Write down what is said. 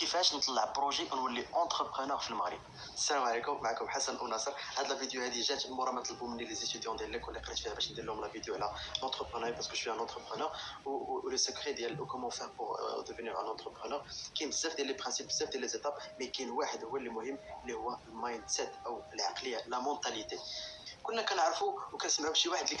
كيفاش نطلع projet ونولي entrepreneur في المغرب. السلام عليكم معكم حسن وناصر هاد la vidéo هذه جات مورا ما طلبوا مني les étudiants ديال l'école اللي قريت فيها باش ندير لهم la vidéo على l'entrepreneur parce que je suis un entrepreneur و le secret ديال comment faire pour devenir un entrepreneur كاين بزاف ديال les principes بزاف ديال les étapes mais كاين واحد هو اللي مهم اللي هو ال mindset أو العقليه la mentalité كنا كنعرفوا وكنسمعوا بشي واحد اللي كان